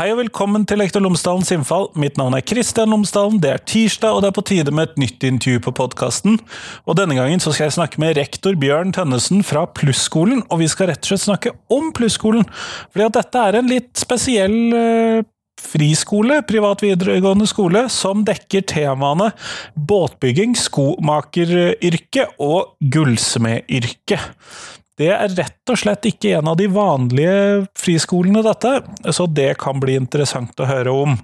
Hei og velkommen til Lektor Lomsdalens innfall. Mitt navn er Kristian Lomsdalen. Det er tirsdag, og det er på tide med et nytt intervju på podkasten. Og denne gangen så skal jeg snakke med rektor Bjørn Tønnesen fra Plusskolen, og vi skal rett og slett snakke om Plusskolen. Fordi at dette er en litt spesiell eh, friskole, privat videregående skole, som dekker temaene båtbygging, skomakeryrke og gullsmedyrke. Det er rett og slett ikke en av de vanlige friskolene, dette, så det kan bli interessant å høre om.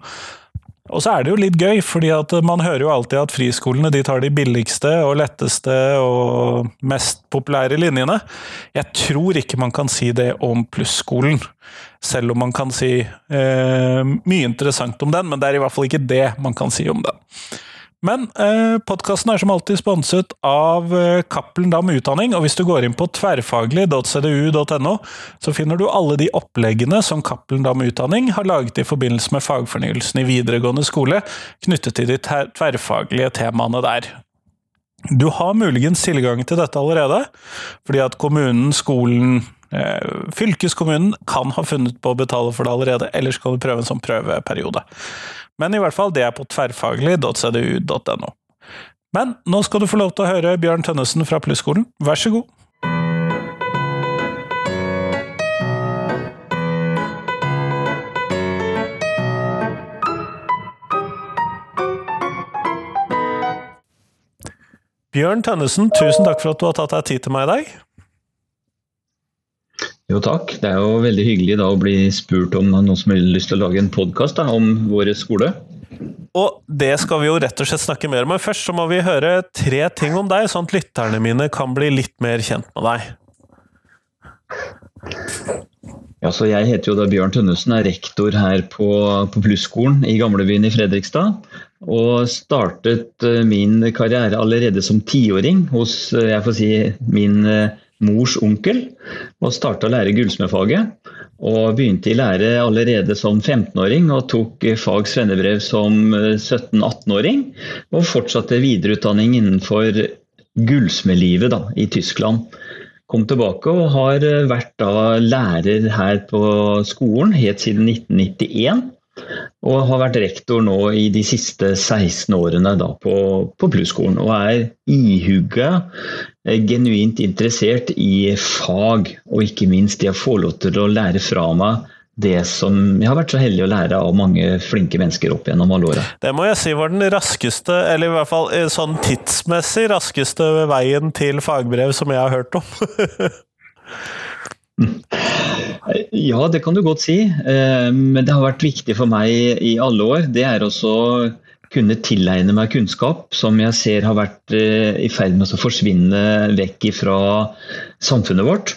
Og så er det jo litt gøy, fordi at man hører jo alltid at friskolene de tar de billigste og letteste og mest populære linjene. Jeg tror ikke man kan si det om plusskolen, selv om man kan si eh, mye interessant om den, men det er i hvert fall ikke det man kan si om den. Men eh, podkasten er som alltid sponset av eh, Cappelen Dam Utdanning, og hvis du går inn på tverrfaglig.cdu.no, så finner du alle de oppleggene som Cappelen Dam Utdanning har laget i forbindelse med fagfornyelsen i videregående skole, knyttet til de tverrfaglige temaene der. Du har muligens tilgang til dette allerede, fordi at kommunen, skolen, eh, fylkeskommunen kan ha funnet på å betale for det allerede, eller skal du prøve en sånn prøveperiode. Men i hvert fall, det er på tverrfaglig.cdu.no. Men nå skal du få lov til å høre Bjørn Tønnesen fra Plusskolen. Vær så god. Bjørn Tønnesen, tusen takk for at du har tatt deg tid til meg i dag. Jo takk, det er jo veldig hyggelig da å bli spurt om noen som har lyst til å lage en podkast om vår skole. Og det skal vi jo rett og slett snakke mer om, men først så må vi høre tre ting om deg, sånn at lytterne mine kan bli litt mer kjent med deg. Ja, så Jeg heter jo da Bjørn Tønnesen, er rektor her på, på Plusskolen i gamlebyen i Fredrikstad. Og startet eh, min karriere allerede som tiåring hos eh, jeg får si, min eh, mors onkel og starta å lære gullsmedfaget. Og begynte i lære allerede som 15-åring og tok fag svennebrev som 17-18-åring. Og fortsatte videreutdanning innenfor gullsmedlivet i Tyskland. Kom tilbake og har vært da lærer her på skolen helt siden 1991. Og har vært rektor nå i de siste 16 årene da på, på Plusskolen. Og er ihugga, eh, genuint interessert i fag, og ikke minst det å få lov til å lære fra meg det som jeg har vært så heldig å lære av mange flinke mennesker opp gjennom alle åra. Det må jeg si var den raskeste, eller i hvert fall eh, sånn tidsmessig raskeste veien til fagbrev som jeg har hørt om. Ja, det kan du godt si. Eh, men det har vært viktig for meg i alle år. Det er også kunne tilegne meg kunnskap som jeg ser har vært eh, i ferd med å forsvinne vekk fra samfunnet vårt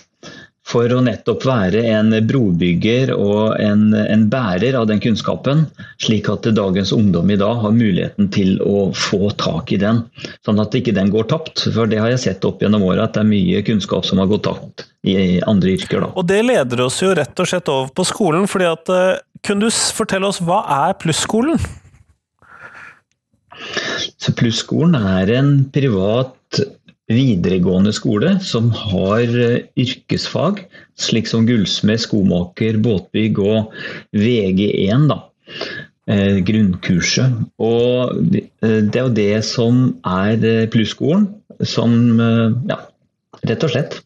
for å nettopp være en brobygger og en, en, bærer av den kunnskapen, slik at dagens ungdom i dag har muligheten til å få tak i den. Sånn at ikke den går tapt. For det har jeg sett opp gjennom året, at det er mye kunnskap som har gått tapt i andre yrker. Da. Og det leder oss jo rett og slett over på skolen. fordi at uh, Kunne du fortelle oss hva er Plusskolen? Så Plusskolen er en privat videregående skole som har eh, yrkesfag, slik som gullsmed, skomaker, båtbygg og VG1. da eh, grunnkurset. Og eh, det er jo det som er plusskolen, som ja, rett og slett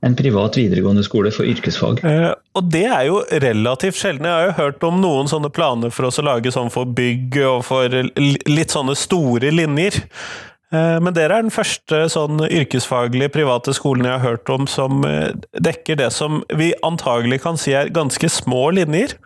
en privat videregående skole for yrkesfag. Eh, og det er jo relativt sjelden. Jeg har jo hørt om noen sånne planer for oss å lage sånn for bygg og for litt sånne store linjer. Eh, men dere er den første sånn yrkesfaglige private skolen jeg har hørt om som eh, dekker det som vi antagelig kan si er ganske små linjer?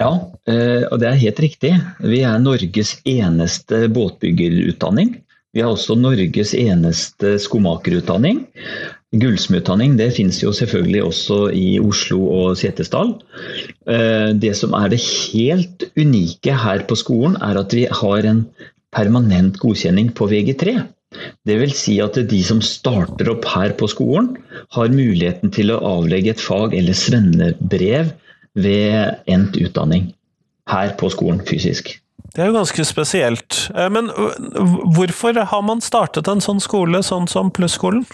Ja, eh, og det er helt riktig. Vi er Norges eneste båtbyggerutdanning. Vi har også Norges eneste skomakerutdanning. Gullsmedutdanning det finnes jo selvfølgelig også i Oslo og Setesdal. Eh, det som er det helt unike her på skolen, er at vi har en permanent godkjenning på VG3. Dvs. Si at de som starter opp her på skolen, har muligheten til å avlegge et fag eller svennebrev ved endt utdanning her på skolen fysisk. Det er jo ganske spesielt. Eh, men hvorfor har man startet en sånn skole, sånn som Plusskolen?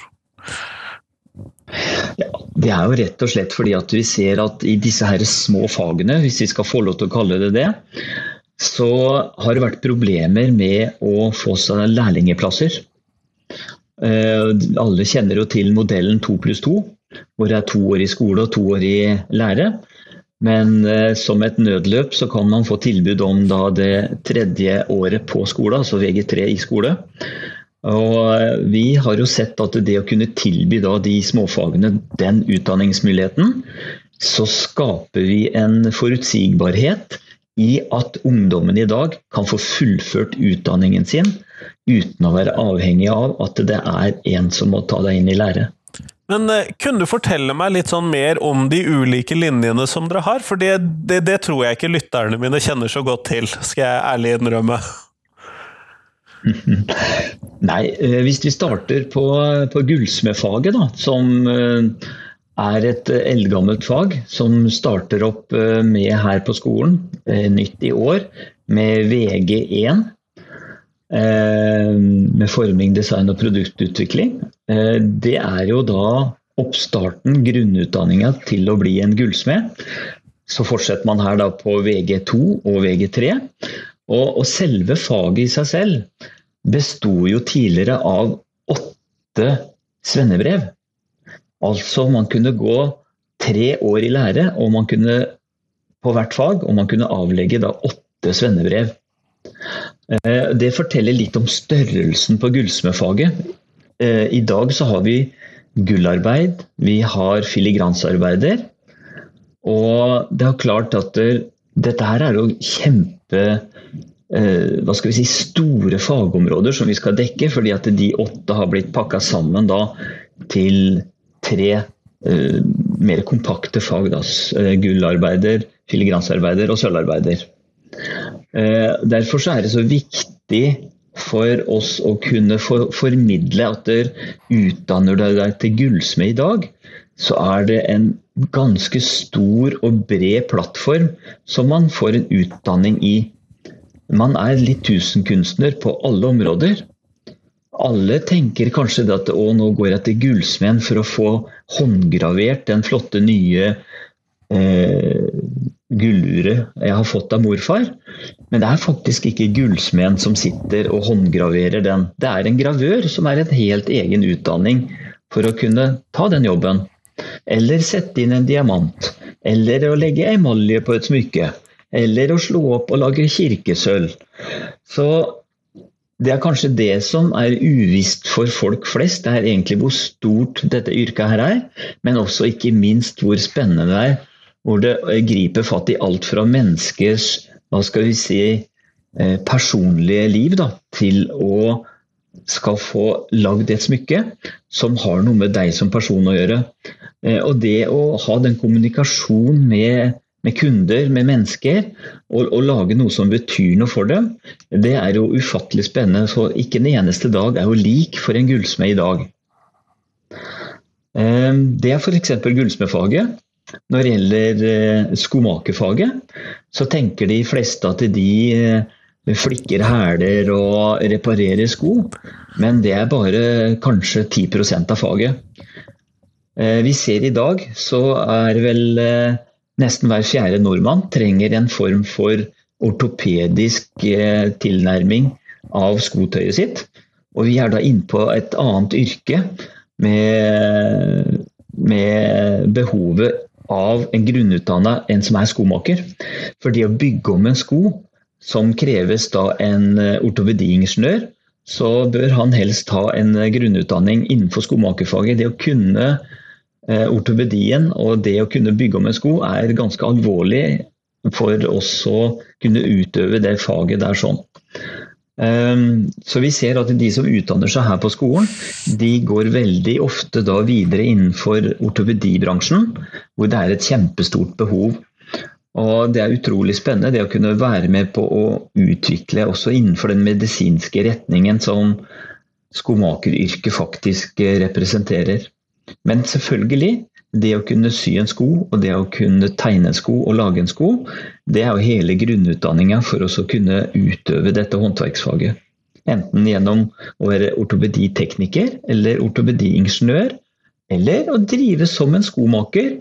Ja, det er jo rett og slett fordi at vi ser at i disse her små fagene, hvis vi skal få lov til å kalle det det, så har det vært problemer med å få seg lærlingeplasser. Eh, alle kjenner jo til modellen to pluss to, hvor det er to år i skole og to år i lære. Men eh, som et nødløp så kan man få tilbud om det tredje året på skole, altså VG3 i skole. Og Vi har jo sett at det å kunne tilby de småfagene den utdanningsmuligheten, så skaper vi en forutsigbarhet i at ungdommen i dag kan få fullført utdanningen sin uten å være avhengig av at det er en som må ta deg inn i lære. Men uh, kunne du fortelle meg litt sånn mer om de ulike linjene som dere har? For det, det, det, tror jeg ikke lytterne mine kjenner så godt til, skal jeg ærlig innrømme. Nei, uh, hvis vi starter på, på gullsmedfaget, da, som uh, er et eldgammelt fag som starter opp med her på skolen, nytt i år, med VG1. Eh, med forming, design og produktutvikling. Eh, det er jo da oppstarten, grunnutdanninga til å bli en gullsmed. Så fortsetter man her da på VG2 og VG3. Og, og selve faget i seg selv besto jo tidligere av åtte svennebrev. Altså man kunne gå tre år i lære, og man kunne på hvert fag, og man kunne avlegge da åtte svennebrev. Eh, det forteller litt om størrelsen på gullsmedfaget. Eh, I dag så har vi gullarbeid, vi har filigransarbeider. Og det er klart at dette her er jo kjempe hva skal vi si, store fagområder som vi skal dekke, fordi at de åtte har blitt pakka sammen da til tre mer kompakte fag. Da. gullarbeider, filigransarbeider og sølvarbeider. derfor derfor er det så viktig for oss å kunne for, formidle at dere utdanner deg til gullsmed i dag, så er det en ganske stor og bred plattform som man får en utdanning i. Man er litt tusenkunstner på alle områder. Alle tenker kanskje at å, nå går jeg til gullsmeden for å få håndgravert den flotte nye eh, gulluret jeg har fått av morfar. Men det er faktisk ikke gullsmeden som sitter og håndgraverer den. Det er en gravør som er en helt egen utdanning for å kunne ta den jobben. Eller sette inn en diamant. Eller å legge emalje på et smykke. Eller å slå opp og lage kirkesølv. Så det er kanskje det som er uvisst for folk flest. Det er egentlig hvor stort dette yrket her er, men også ikke minst hvor spennende det er hvor det griper fatt i alt fra menneskers hva skal vi si, eh, personlige liv da, til å skal få lagd et smykke som har noe med deg som person å gjøre. Eh, og det å ha den kommunikasjonen med, med kunder, med mennesker, og, og, lage noe som betyr noe for dem, det er jo ufattelig spennende. Så ikke en eneste dag er jo lik for en gullsmed i dag. Det er f.eks. gullsmedfaget. Når det gjelder eh, skomakerfaget, så tenker de fleste at de eh, flikker hæler og reparerer sko, men det er bare kanskje 10% av faget. Eh, vi ser i dag så er vel nesten hver fjerde nordmann trenger en form for ortopedisk tilnærming av skotøyet sitt. Og vi er da inne på et annet yrke med, med behovet av en grunnutdanna en som er skomaker. For det å bygge om en sko, som kreves da en eh, ortopediingeniør, så bør han helst ha en eh, grunnutdanning innenfor skomakerfaget. Det å kunne eh, ortopedien og det å kunne bygge om en sko er ganske alvorlig for oss å kunne utøve det faget der sånn. Ehm, så vi ser at de som utdanner seg her på skolen, de går veldig ofte da videre innenfor ortopedibransjen, hvor det er et kjempestort behov. Og Det er utrolig spennende det å kunne være med på å utvikle også innenfor den medisinske retningen som skomakeryrket faktisk representerer. Men selvfølgelig, det å kunne sy en sko og det å kunne tegne en sko og lage en sko, det er jo hele grunnutdanninga for å kunne utøve dette håndverksfaget. Enten gjennom å være ortopeditekniker eller ortopediingeniør Eller å drive som en skomaker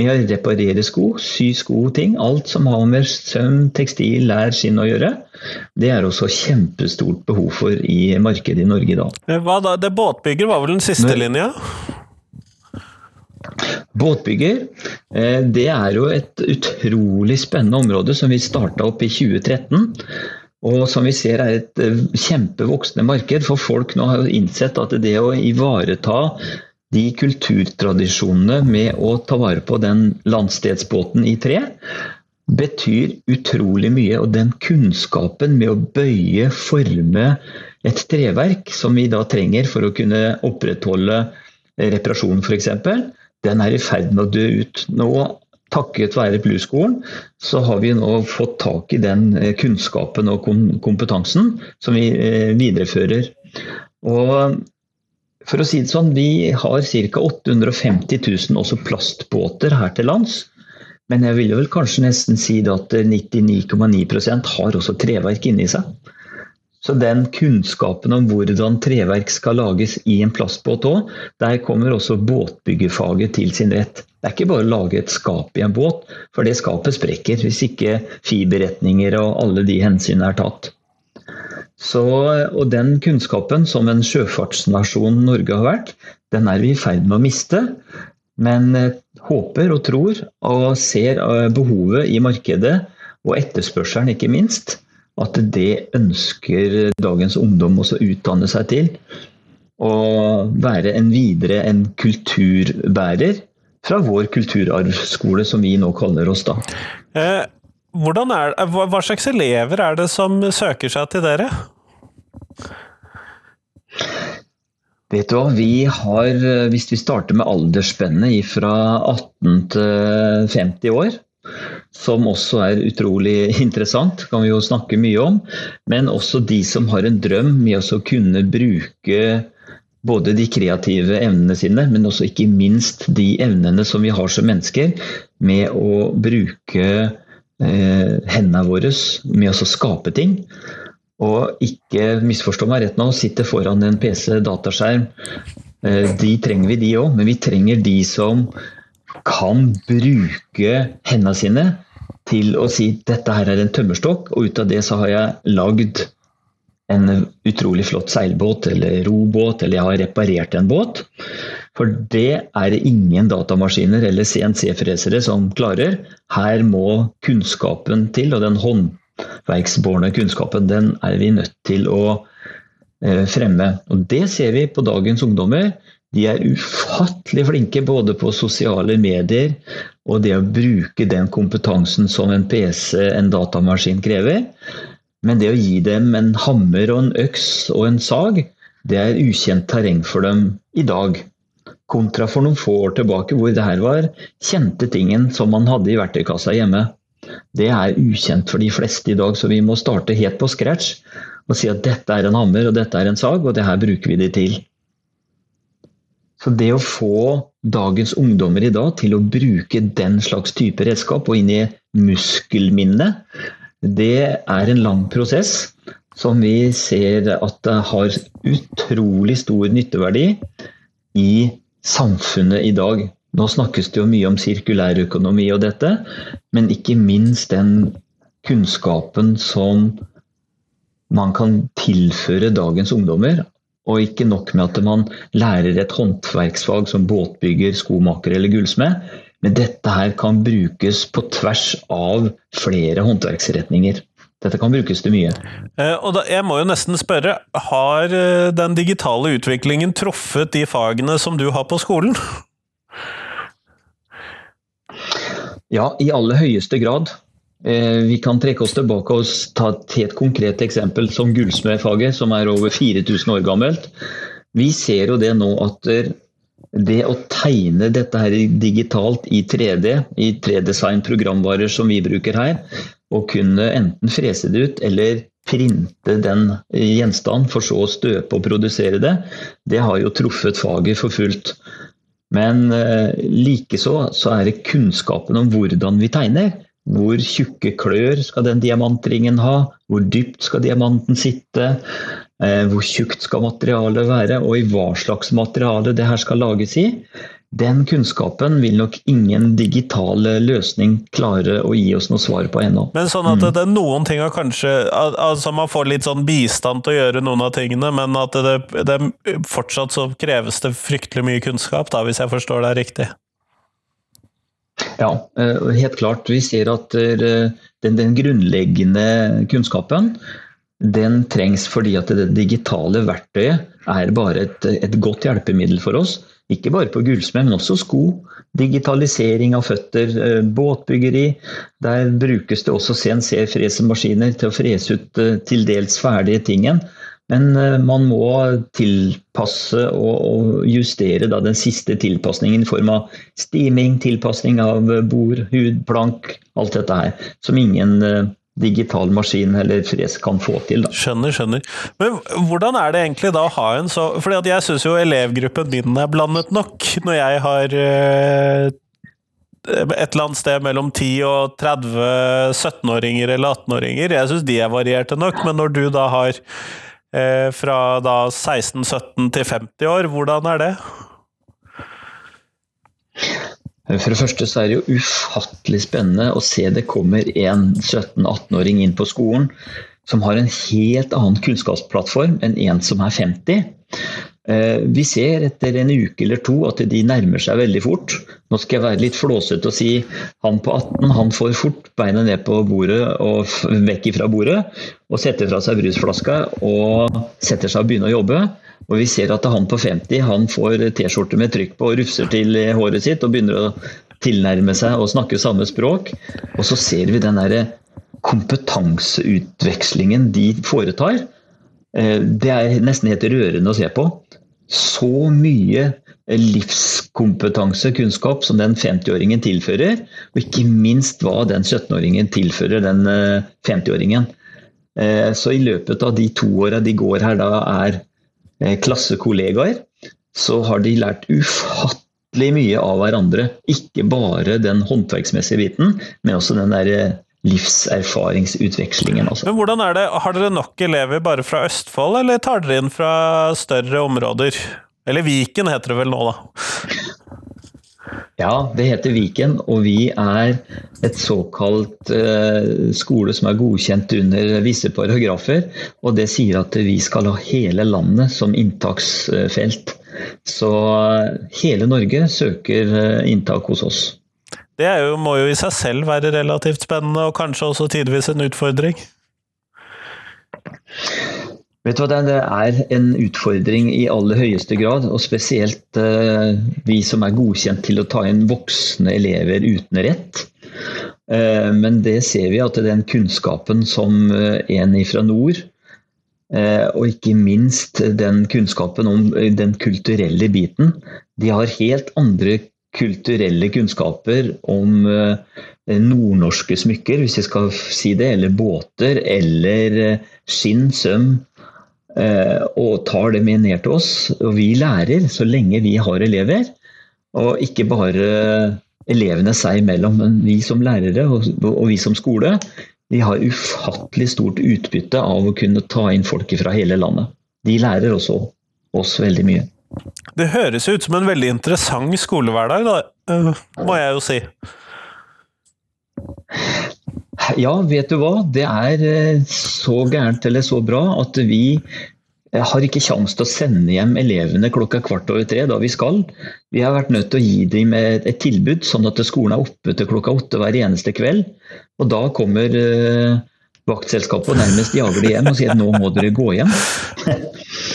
med å reparere sko, sy sko og ting. Alt som har med søm, tekstil, lær, skinn å gjøre. Det er også kjempestort behov for i markedet i Norge i dag. Hva da? Det båtbygger var vel den siste Men- linja? Båtbygger, eh, det er jo et utrolig spennende område som vi starta opp i 2013. Og som vi ser er et eh, kjempevoksende marked, for folk nå har innsett at det å ivareta de kulturtradisjonene med å ta vare på den landstedsbåten i tre, betyr utrolig mye. Og den kunnskapen med å bøye, forme et treverk, som vi da trenger for å kunne opprettholde reparasjon f.eks., den er i ferd med å dø ut. Nå, takket være Blueskolen, så har vi nå fått tak i den eh, kunnskapen og kompetansen som vi eh, viderefører. Og for å si det sånn, vi har ca. 850 000 også plastbåter her til lands. Men jeg vil vel kanskje nesten si at 99,9% har også treverk inni seg. Så den kunnskapen om hvordan treverk skal lages i en plastbåt òg, der kommer også båtbyggerfaget til sin rett. Det er ikke bare å lage et skap i en båt, for det skapet sprekker hvis ikke fiberretninger og alle de hensynene er tatt. Så, og den kunnskapen som en sjøfartsnasjon Norge har vært, den er vi i ferd med å miste. Men eh, håper og tror og ser eh, behovet i markedet, og etterspørselen ikke minst, at det ønsker dagens ungdom også å utdanne seg til. Og være en videre en kulturbærer fra vår kulturarvskole, som vi nå kaller oss da. Eh, er, hva, hva slags elever er det som søker seg til dere? Vet du hva, vi har, eh, hvis vi starter med aldersspennet fra 18 til 50 år, som også er utrolig interessant, kan vi jo snakke mye om, men også de som har en drøm med å kunne bruke både de kreative evnene sine, men også ikke minst de evnene som vi har som mennesker, med å bruke eh, hendene våre med å skape ting. Og ikke misforstå meg rett nå, sitte foran en PC, dataskjerm. Eh, de trenger vi, de òg, men vi trenger de som kan bruke hendene sine til å si dette her er en tømmerstokk, og ut av det så har jeg lagd en utrolig flott seilbåt eller robåt, eller jeg har reparert en båt. For det er det ingen datamaskiner eller CNC-fresere som klarer. Her må kunnskapen til, og den håndverksbårne kunnskapen, den er vi nødt til å eh, fremme. Og det ser vi på dagens ungdommer. De er ufattelig flinke både på sosiale medier og det å bruke den kompetansen som en PC, en datamaskin, krever. Men det å gi dem en hammer og en øks og en sag, det er ukjent terreng for dem i dag. Kontra for noen få år tilbake hvor det her var kjente tingen som man hadde i verktøykassa hjemme. Det er ukjent for de fleste i dag, så vi må starte helt på scratch og si at dette er en hammer og dette er en sag, og det her bruker vi de til. Så det å få dagens ungdommer i dag til å bruke den slags type redskap og inn i muskelminnet, det er en lang prosess som vi ser at har utrolig stor nytteverdi i samfunnet i dag. Nå snakkes det jo mye om sirkulærøkonomi og dette, men ikke minst den kunnskapen som man kan tilføre dagens ungdommer. Og ikke nok med at man lærer et håndverksfag som båtbygger, skomaker eller gullsmed, men dette her kan brukes på tvers av flere håndverksretninger. Dette kan brukes til mye. Eh, og da, jeg må jo nesten spørre, har eh, den digitale utviklingen truffet de fagene som du har på skolen? Ja, i aller høyeste grad. Eh, Vi kan trekke oss tilbake og ta et helt konkret eksempel som gullsmedfaget, som er over 4000 år gammelt. Vi ser jo det nå at eh, det å tegne dette her digitalt i 3D, i 3Design programvarer som vi bruker her, og kunne enten frese det ut eller printe den gjenstand, for så å støpe og produsere det, det har jo truffet faget for fullt. Men eh, likeså så er det kunnskapen om hvordan vi tegner, Hvor tjukke klør skal den diamantringen ha? Hvor dypt skal diamanten sitte? Eh, hvor tjukt skal materialet være, og i hva slags materiale det her skal lages i? Den kunnskapen vil nok ingen digital løsning klare å gi oss noe svar på ennå. Men sånn at det er noen ting kanskje Altså man får litt sånn bistand til å gjøre noen av tingene, men at det, det fortsatt så kreves det fryktelig mye kunnskap, da, hvis jeg forstår deg riktig? Ja, eh, helt klart. Vi ser at eh, den, den grunnleggende kunnskapen den trengs fordi at det digitale verktøyet er bare et, et godt hjelpemiddel for oss ikke bare på gullsmed, men også sko. Digitalisering av føtter, eh, båtbyggeri. Der brukes det også CNC-fresemaskiner til å frese ut til dels ferdige tingen. Men eh, man må tilpasse og justere den siste tilpasningen i form av stiming, tilpasning av bord, hud, plank, alt dette her. Som ingen digital maskin eller fres kan få til. Da. Skjønner, skjønner. Men hvordan er det egentlig da å ha en så Fordi jeg syns jo elevgruppen min er blandet nok, når jeg har eh, et eller annet sted mellom 10 og 30 17-åringer eller 18-åringer. Jeg syns de er varierte nok, men når du da har eh, fra da 16-17 til 50 år, hvordan er det? For det første så er det jo ufattelig spennende å se det kommer en 17-18-åring inn på skolen som har en helt annen kunnskapsplattform enn en som er 50. Eh, vi ser etter en uke eller to at de nærmer seg veldig fort. Nå skal jeg være litt flåsete og si han på 18 han får fort beina ned på bordet og vekk fra bordet og setter fra seg brusflaska og setter seg og begynner å jobbe. Og vi ser at han på 50 han får T-skjorte med trykk på og rufser til håret sitt og begynner å tilnærme seg og snakke samme språk. Og så ser vi den derre kompetanseutvekslingen de foretar. Eh, det er nesten helt rørende å se på. Så mye livskompetanse, kunnskap, som den 50-åringen tilfører. Og ikke minst hva den 17-åringen tilfører den 50-åringen. Eh, eh, så i løpet av de to åra de går her da er Eh, klassekollegaer, så har de lært ufattelig mye av hverandre. Ikke bare den håndverksmessige biten, men også den der eh, livserfaringsutvekslingen. Også. Men hvordan er det, Har dere nok elever bare fra Østfold, eller tar dere inn fra større områder? Eller Viken heter det vel nå, da? Ja, det heter Viken, og vi er et såkalt eh, skole som er godkjent under visse paragrafer. Og det sier at vi skal ha hele landet som inntaksfelt. Så hele Norge søker eh, inntak hos oss. Det jo, må jo i seg selv være relativt spennende, og kanskje også tidvis en utfordring? Vet du hva, Det er en utfordring i aller høyeste grad, og spesielt eh, vi som er godkjent til å ta inn voksne elever uten rett. Eh, men det ser vi at den kunnskapen som eh, en fra nord, eh, og ikke minst den kunnskapen om eh, den kulturelle biten, de har helt andre kulturelle kunnskaper om eh, nordnorske smykker, hvis jeg skal si det, eller båter, eller skinn, søm Eh, og tar det med ned til oss. Og vi lærer så lenge vi har elever, og ikke bare elevene seg imellom, men vi som lærere og vi som skole. Vi har ufattelig stort utbytte av å kunne ta inn folk fra hele landet. De lærer også oss veldig mye. Det høres ut som en veldig interessant skolehverdag, da, eh, må jeg jo si. Ja, vet du hva. Det er eh, så gærent eller så bra at vi eh, har ikke kjangs til å sende hjem elevene klokka kvart over tre da vi skal. Vi har vært nødt til å gi dem et, tilbud, sånn at skolen er oppe til klokka åtte hver eneste kveld. Og da kommer vaktselskapet og nærmest jager de hjem og sier at nå må dere gå hjem.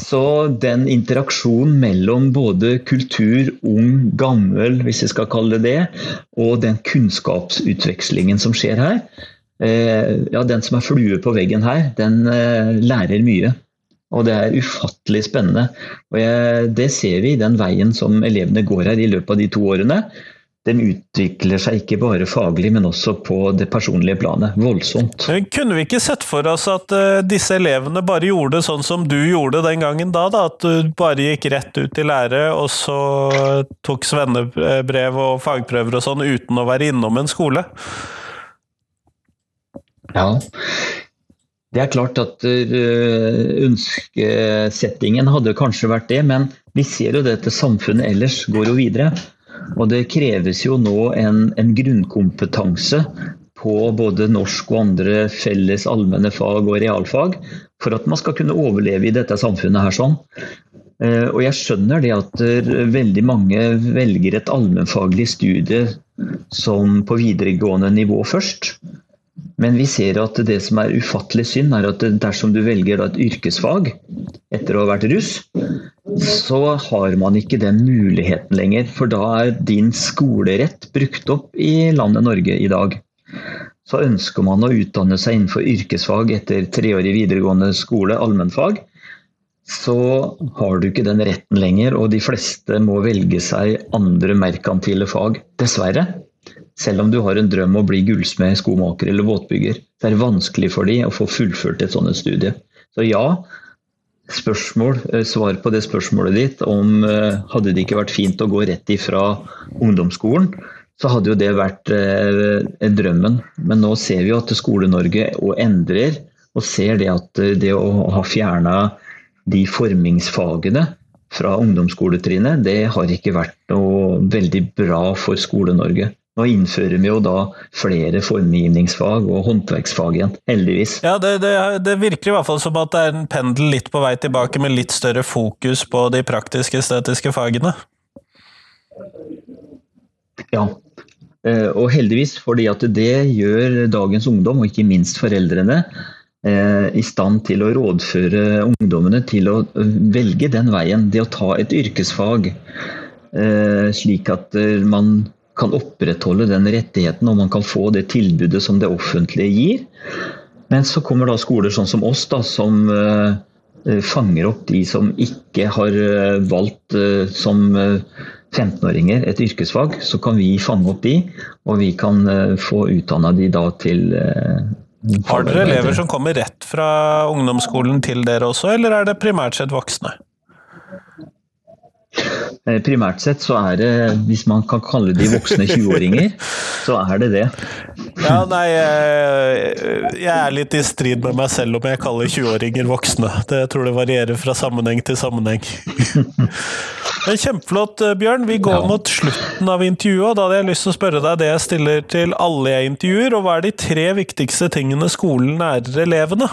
Så den interaksjonen mellom både kultur, ung, gammel, hvis jeg skal kalle det det, og den kunnskapsutvekslingen som skjer her, eh, ja, den som er flue på veggen her, den eh, lærer mye. Og det er ufattelig spennende. Og jeg, det ser vi i den veien som elevene går her i løpet av de to årene den utvikler seg ikke bare faglig, men også på det personlige planet. Voldsomt. Kunne vi ikke sett for oss at uh, disse elevene bare gjorde sånn som du gjorde den gangen da? da at du bare gikk rett ut i lære, og så tok svennebrev og fagprøver og sånn uten å være innom en skole? Ja, det er klart at ønskesettingen hadde kanskje vært det, men vi ser jo det samfunnet ellers går jo videre. Og det kreves jo nå en, en grunnkompetanse på både norsk og andre felles allmenne fag og realfag for at man skal kunne overleve i dette samfunnet her sånn. Eh, og jeg skjønner det at veldig mange velger et allmennfaglig studie som på videregående nivå først. Men vi ser at det som er ufattelig synd, er at dersom du velger et yrkesfag etter å ha vært russ, så har man ikke den muligheten lenger. For da er din skolerett brukt opp i landet Norge i dag. Så ønsker man å utdanne seg innenfor yrkesfag etter treårig videregående skole, allmennfag, så har du ikke den retten lenger, og de fleste må velge seg andre merkantile fag. Dessverre. Selv om du har en drøm om å bli gullsmed, skomaker eller båtbygger, så er det vanskelig for dem å få fullført et sånt studie. Så ja, spørsmål, eh, svar på det spørsmålet ditt om eh, hadde det ikke vært fint å gå rett ifra ungdomsskolen, så hadde jo det vært eh, drømmen. Men nå ser vi jo at Skole-Norge endrer, og ser det at det å ha fjerna de formingsfagene fra ungdomsskoletrinnet, det har ikke vært noe veldig bra for Skole-Norge. Nå innfører vi jo da flere formgivningsfag og håndverksfag igjen, heldigvis. Ja, det, det, det, virker i hvert fall som at det er en pendel litt på vei tilbake, med litt større fokus på de praktiske estetiske fagene. Ja, eh, og heldigvis, fordi at det gjør dagens ungdom, og ikke minst foreldrene, eh, i stand til å rådføre ungdommene til å velge den veien. Det å ta et yrkesfag, eh, slik at man kan opprettholde den rettigheten og man kan få det tilbudet som det offentlige gir. Men så kommer da skoler sånn som oss, da, som uh, fanger opp de som ikke har uh, valgt uh, som 15-åringer et yrkesfag. Så kan vi fange opp de, og vi kan få utdanna de da til Har dere elever som kommer rett fra ungdomsskolen til dere også, eller er det primært sett voksne? Eh, primært sett så er det, hvis man kan kalle de voksne 20-åringer, så er det det. Ja, nei, jeg er litt i strid med meg selv om jeg kaller 20-åringer voksne. Det jeg tror det varierer fra sammenheng til sammenheng. Men Kjempeflott, eh, Bjørn. Vi går ja. mot slutten av intervjuet, og da hadde jeg lyst til å spørre deg det jeg stiller til alle jeg intervjuer, og hva er de tre viktigste tingene skolen lærer elevene?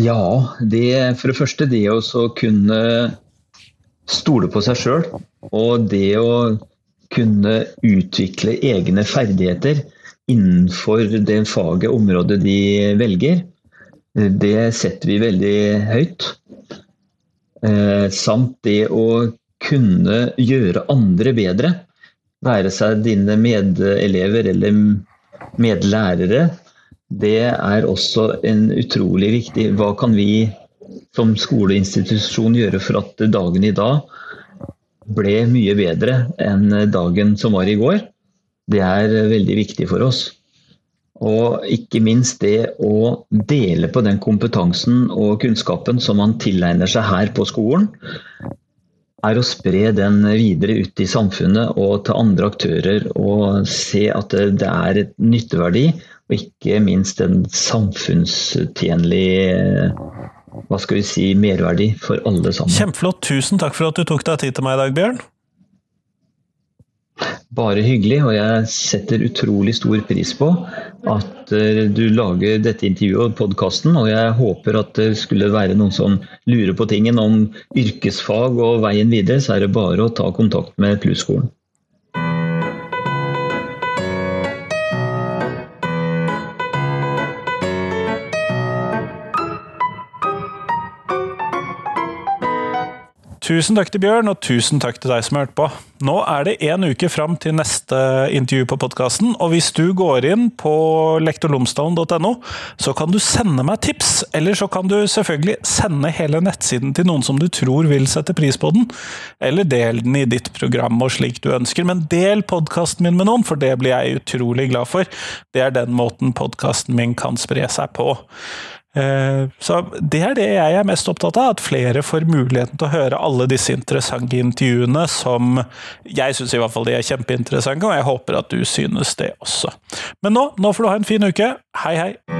Ja, det, for det første det å kunne stole på seg sjøl. Og det å kunne utvikle egne ferdigheter innenfor det faget, området de velger. Det setter vi veldig høyt. Eh, samt det å kunne gjøre andre bedre. Være seg dine medelever eller medlærere det er også en utrolig viktig Hva kan vi som skoleinstitusjon gjøre for at dagen i dag ble mye bedre enn dagen som var i går? Det er veldig viktig for oss. Og ikke minst det å dele på den kompetansen og kunnskapen som man tilegner seg her på skolen, er å spre den videre ut i samfunnet og til andre aktører. Og se at det er et nytteverdi og ikke minst en samfunnstjenlig hva skal vi si, merverdi for alle sammen. Kjempeflott. Tusen takk for at du tok deg tid til meg i dag, Bjørn. Bare hyggelig, og jeg setter utrolig stor pris på at eh, du lager dette intervjuet og podkasten. Og jeg håper at det skulle være noen som lurer på tingen om yrkesfag og veien videre, så er det bare å ta kontakt med Plusskolen. Tusen takk til Bjørn, og tusen takk til deg som har hørt på. Nå er det én uke fram til neste intervju på podkasten, og hvis du går inn på lektorlomsdalen.no, så kan du sende meg tips, eller så kan du selvfølgelig sende hele nettsiden til noen som du tror vil sette pris på den, eller del den i ditt program og slik du ønsker, men del podkasten min med noen, for det blir jeg utrolig glad for. Det er den måten podkasten min kan spre seg på. Eh, så det er det jeg er mest opptatt av, at flere får muligheten til å høre alle disse interessante intervjuene som jeg syns i hvert fall de er kjempeinteressante, og jeg håper at du synes det også. Men nå, nå får du ha en fin uke. Hei, hei!